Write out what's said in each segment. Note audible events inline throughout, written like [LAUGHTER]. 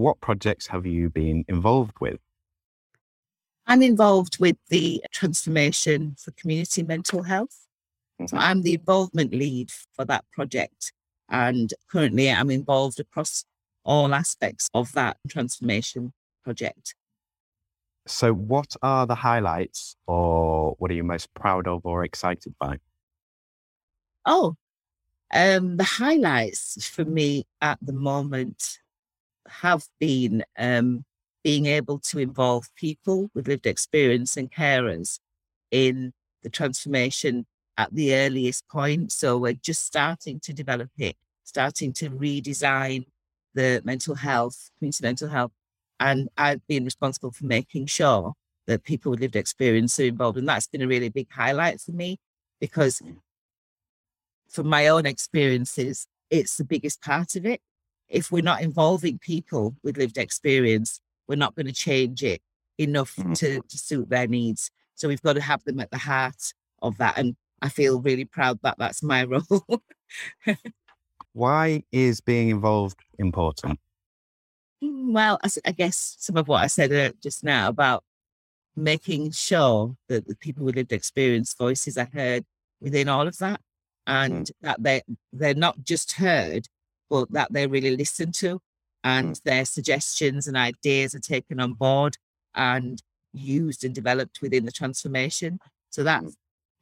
what projects have you been involved with? I'm involved with the transformation for community mental health. So Mhm. I'm the involvement lead for that project. And currently I'm involved across all aspects of that transformation project. So, what are the highlights, or what are you most proud of or excited by? Oh, um, the highlights for me at the moment have been um, being able to involve people with lived experience and carers in the transformation at the earliest point. So we're just starting to develop it, starting to redesign the mental health, community mental health. And I've been responsible for making sure that people with lived experience are involved. And that's been a really big highlight for me because from my own experiences, it's the biggest part of it. If we're not involving people with lived experience, we're not going to change it enough Mhm. to, to suit their needs. So we've got to have them at the heart of that. And I feel really proud that that's my [LAUGHS] role. Why is being involved important? well, I guess some of what I said uh, just now about making sure that the people with lived experience voices are heard within all of that and that they they're not just heard but that they're really listened to and their suggestions and ideas are taken on board and used and developed within the transformation. So that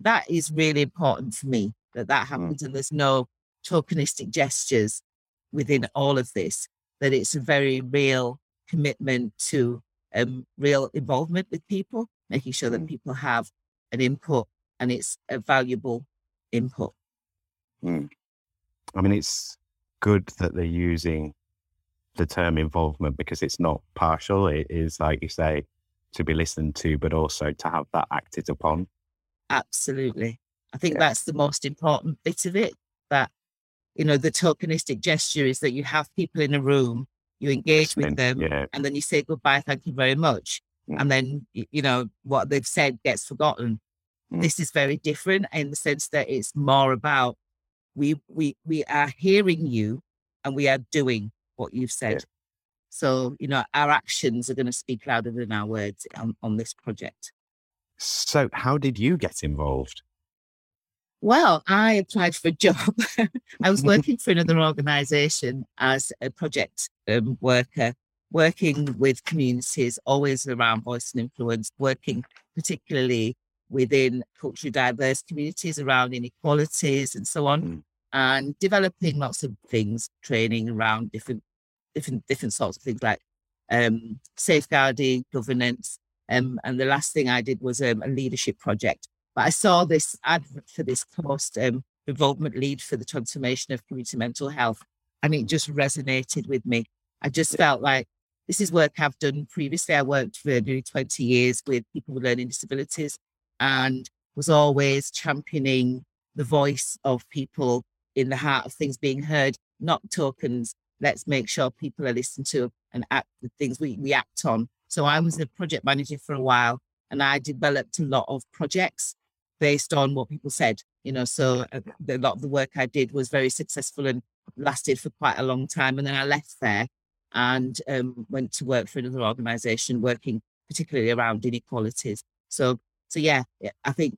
that is really important for me that that happens and there's no tokenistic gestures within all of this that it's a very real commitment to um, real involvement with people, making sure that Mm. people have an input and it's a valuable input. I mean, it's good that they're using the term involvement because it's not partial. It is, like you say, to be listened to, but also to have that acted upon. Absolutely. I think Yeah. that's the most important bit of it. That, you know, the tokenistic gesture is that you have people in a room, you engage with them, yeah, and then you say goodbye, thank you very much. Mm. And then, you know, what they've said gets forgotten. Mm. This is very different in the sense that it's more about we we we are hearing you and we are doing what you've said. So, you know, our actions are going to speak louder than our words on, on this project. So, how did you get involved? Well, I applied for a job. [LAUGHS] I was [LAUGHS] working for another organization as a project um, worker, working with communities, always around voice and influence, working particularly within culturally diverse communities around inequalities and so on, Mm. And developing lots of things, training around different, different, different sorts of things like um, safeguarding, governance. Um, and the last thing I did was um, a leadership project but I saw this advert for this post um, involvement lead for the transformation of community mental health, and it just resonated with me. I just felt like this is work I've done previously. I worked for nearly 20 years with people with learning disabilities and was always championing the voice of people in the heart of things being heard, not tokens. Let's make sure people are listened to and act the things we, we act on. So I was a project manager for a while and I developed a lot of projects based on what people said. You know, so uh, the- a lot of the work I did was very successful and lasted for quite a long time. And then I left there and um, went to work for another organization working particularly around inequalities. So, so yeah, I think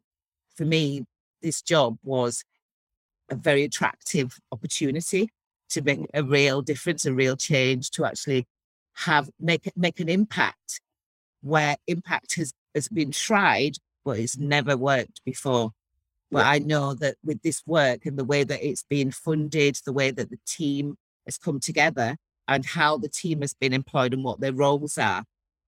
for me, this job was a very attractive opportunity to make a real difference, a real change, to actually have make make an impact where impact has has been tried but it's never worked before. But I know that with this work and the way that it's been funded, the way that the team has come together, and how the team has been employed and what their roles are,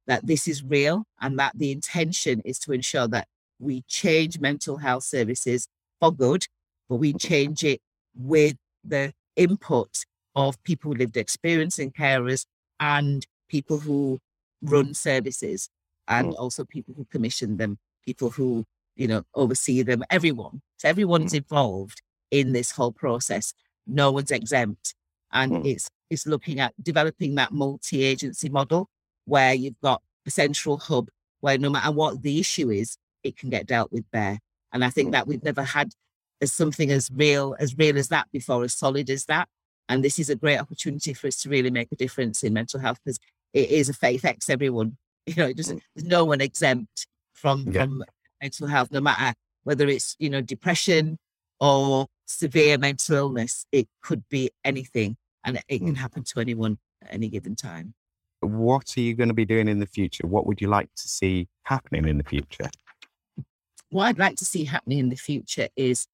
that this is real and that the intention is to ensure that we change mental health services for good, but we change it with the input of people with lived experience and carers and people who run services and mm. also people who commission them, people who, you know, oversee them, everyone. So everyone's mm. involved in this whole process. No one's exempt. And Mm. it's it's looking at developing that multi-agency model where you've got a central hub where no matter what the issue is, it can get dealt with there. And I think mm. that we've never had as something as real as real as that before, as solid as that. And this is a great opportunity for us to really make a difference in mental health because it is a faith affects everyone. [LAUGHS] You know, it doesn't, there's no one exempt from, yeah. from mental health, no matter whether it's, you know, depression or severe mental illness. It could be anything and it can mm. happen to anyone at any given time. What are you going to be doing in the future? What would you like to see happening in the future? What I'd like to see happening in the future is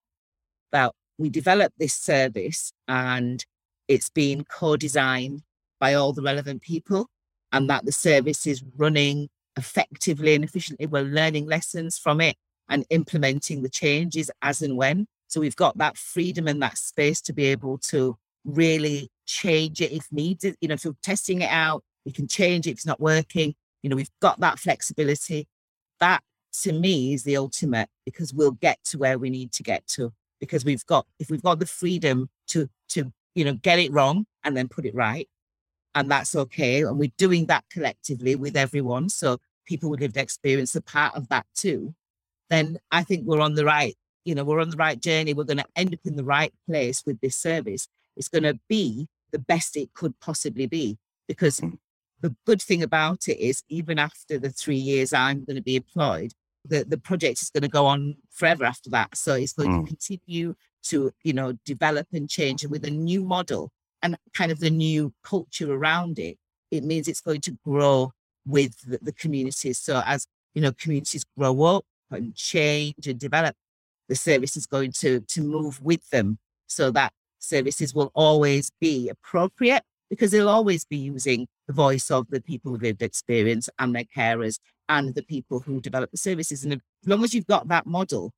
that we develop this service and it's been co-designed by all the relevant people and that the service is running effectively and efficiently. We're learning lessons from it and implementing the changes as and when. So we've got that freedom and that space to be able to really change it if needed. You know, if you're testing it out, we can change it if it's not working. You know, we've got that flexibility. That to me is the ultimate because we'll get to where we need to get to because we've got if we've got the freedom to to you know get it wrong and then put it right and that's okay and we're doing that collectively with everyone so people with lived experience are part of that too then i think we're on the right you know we're on the right journey we're going to end up in the right place with this service it's going to be the best it could possibly be because mm. the good thing about it is even after the three years i'm going to be employed the, the project is going to go on forever after that. So it's going mm. to continue to, you know, develop and change and with a new model and kind of the new culture around it. It means it's going to grow with the, the communities. So as, you know, communities grow up and change and develop, the service is going to, to move with them so that services will always be appropriate because they'll always be using the voice of the people with lived experience and their carers and the people who develop the services. And as long as you've got that model,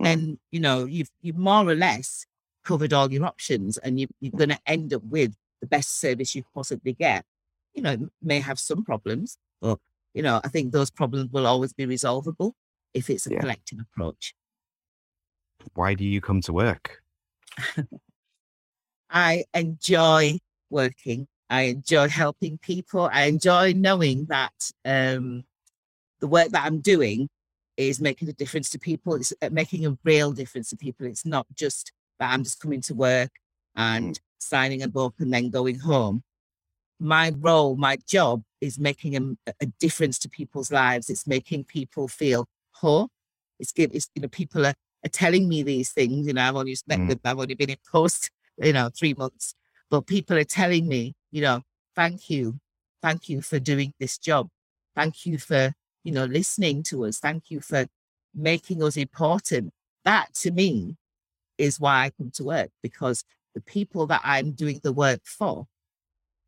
mm. then you know you've you've more or less covered all your options, and you, you're going to end up with the best service you possibly get. You know, may have some problems, but you know, I think those problems will always be resolvable if it's a yeah. collective approach. Why do you come to work? [LAUGHS] I enjoy working. I enjoy helping people. I enjoy knowing that um, the work that I'm doing is making a difference to people. It's uh, making a real difference to people. It's not just that I'm just coming to work and signing a book and then going home. My role, my job is making a, a difference to people's lives. It's making people feel whole. It's, it's you know, people are, are telling me these things. You know, I've only met mm. them, I've only been in post, you know, three months, but people are telling me, you know, thank you. Thank you for doing this job. Thank you for you know, listening to us. Thank you for making us important. That to me is why I come to work because the people that I'm doing the work for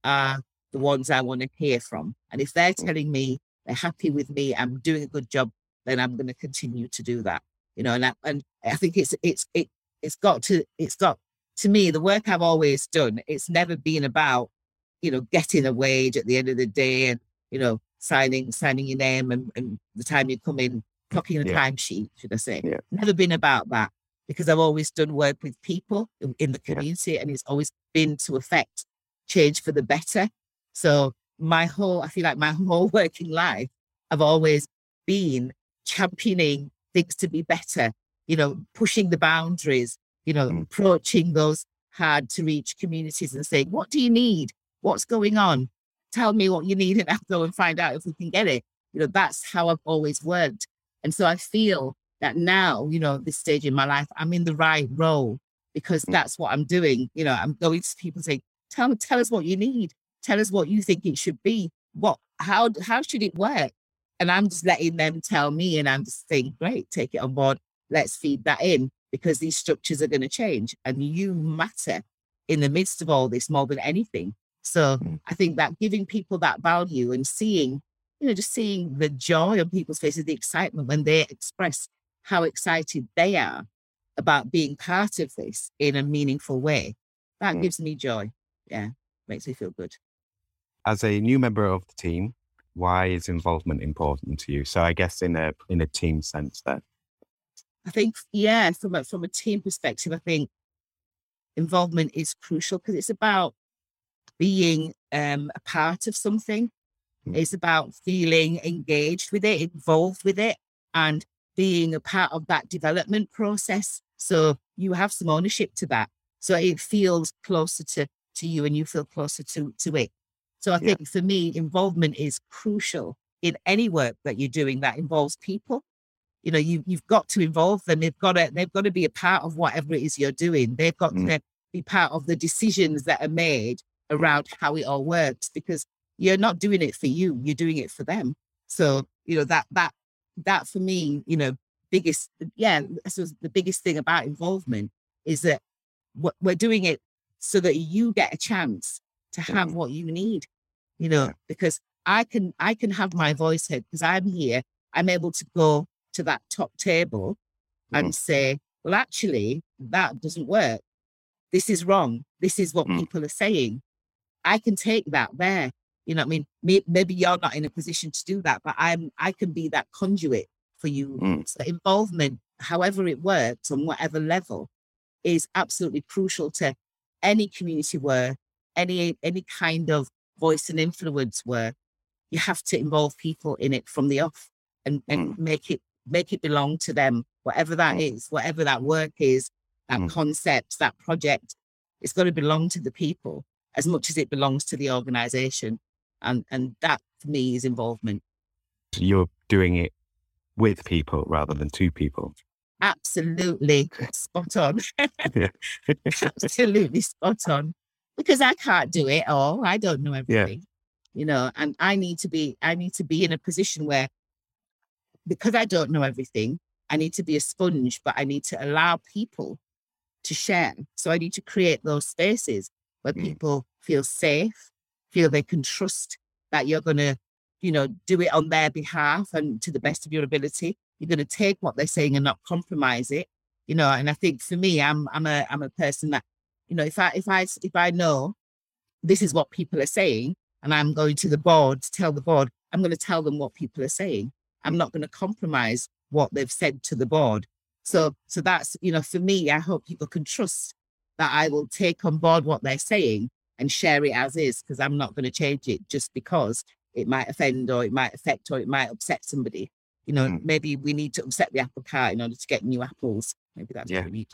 are the ones I want to hear from. And if they're mm. telling me they're happy with me, I'm doing a good job, then I'm going to continue to do that. You know, and I, and I think it's it's it it's got to it's got to me the work I've always done. It's never been about you know getting a wage at the end of the day and you know signing signing your name and, and the time you come in, clocking a yeah. timesheet, should I say. Yeah. Never been about that because I've always done work with people in, in the community yeah. and it's always been to affect change for the better. So my whole, I feel like my [LAUGHS] whole working life, I've always been championing things to be better, you know, pushing the boundaries, you know, mm. approaching those hard to reach communities and saying, what do you need? What's going on? Tell me what you need and I'll go and find out if we can get it. You know, that's how I've always worked. And so I feel that now, you know, this stage in my life, I'm in the right role because mm. that's what I'm doing. You know, I'm going to people saying, tell me, tell us what you need. Tell us what you think it should be. What, how, how should it work? And I'm just letting them tell me and I'm just saying, great, take it on board. Let's feed that in because these structures are going to change and you matter in the midst of all this more than anything. So mm. I think that giving people that value and seeing, you know, just seeing the joy on people's faces, the excitement when they express how excited they are about being part of this in a meaningful way, that mm. gives me joy. Yeah, makes me feel good. As a new member of the team, why is involvement important to you? So I guess in a in a team sense then. I think yeah, from a from a team perspective, I think involvement is crucial because it's about being um, a part of something. Mm. It's about feeling engaged with it, involved with it, and being a part of that development process. So you have some ownership to that. So it feels closer to to you and you feel closer to, to it. So I Yeah. think for me, involvement is crucial in any work that you're doing that involves people. You know, you you've got to involve them. They've got to they've got to be a part of whatever it is you're doing. They've got Mm. to be part of the decisions that are made around how it all works because you're not doing it for you, you're doing it for them. So, you know, that that that for me, you know, biggest yeah, suppose the biggest thing about involvement is that what we're doing it so that you get a chance to have what you need, you know, because I can I can have my voice heard because I'm here. I'm able to go to that top table and say, well, actually, that doesn't work. This is wrong. This is what Mm. people are saying. I can take that there. You know what I mean? Maybe you're not in a position to do that, but I'm I can be that conduit for you. Mm. So involvement, however it works on whatever level, is absolutely crucial to any community work, any any kind of voice and influence work. You have to involve people in it from the off and, and make it make it belong to them, whatever that Mm. is, whatever that work is, that Mm. concept, that project. It's got to belong to the people as much as it belongs to the organization. And and that for me is involvement. You're doing it with people rather than to people. Absolutely [LAUGHS] spot on. [LAUGHS] Absolutely spot on. Because I can't do it all. I don't know everything. You know, and I need to be I need to be in a position where because I don't know everything, I need to be a sponge, but I need to allow people to share. So I need to create those spaces where Mm. people feel safe, feel they can trust that you're going to, you know, do it on their behalf and to the best of your ability. You're going to take what they're saying and not compromise it, you know. And I think for me, I'm I'm a I'm a person that, you know, if I if I if I know this is what people are saying, and I'm going to the board to tell the board, I'm going to tell them what people are saying. I'm not going to compromise what they've said to the board. So, so that's, you know, for me, I hope people can trust that I will take on board what they're saying and share it as is, because I'm not going to change it just because it might offend or it might affect or it might upset somebody. You know, Mm. maybe we need to upset the apple cart in order to get new apples. Maybe that's Yeah. what we need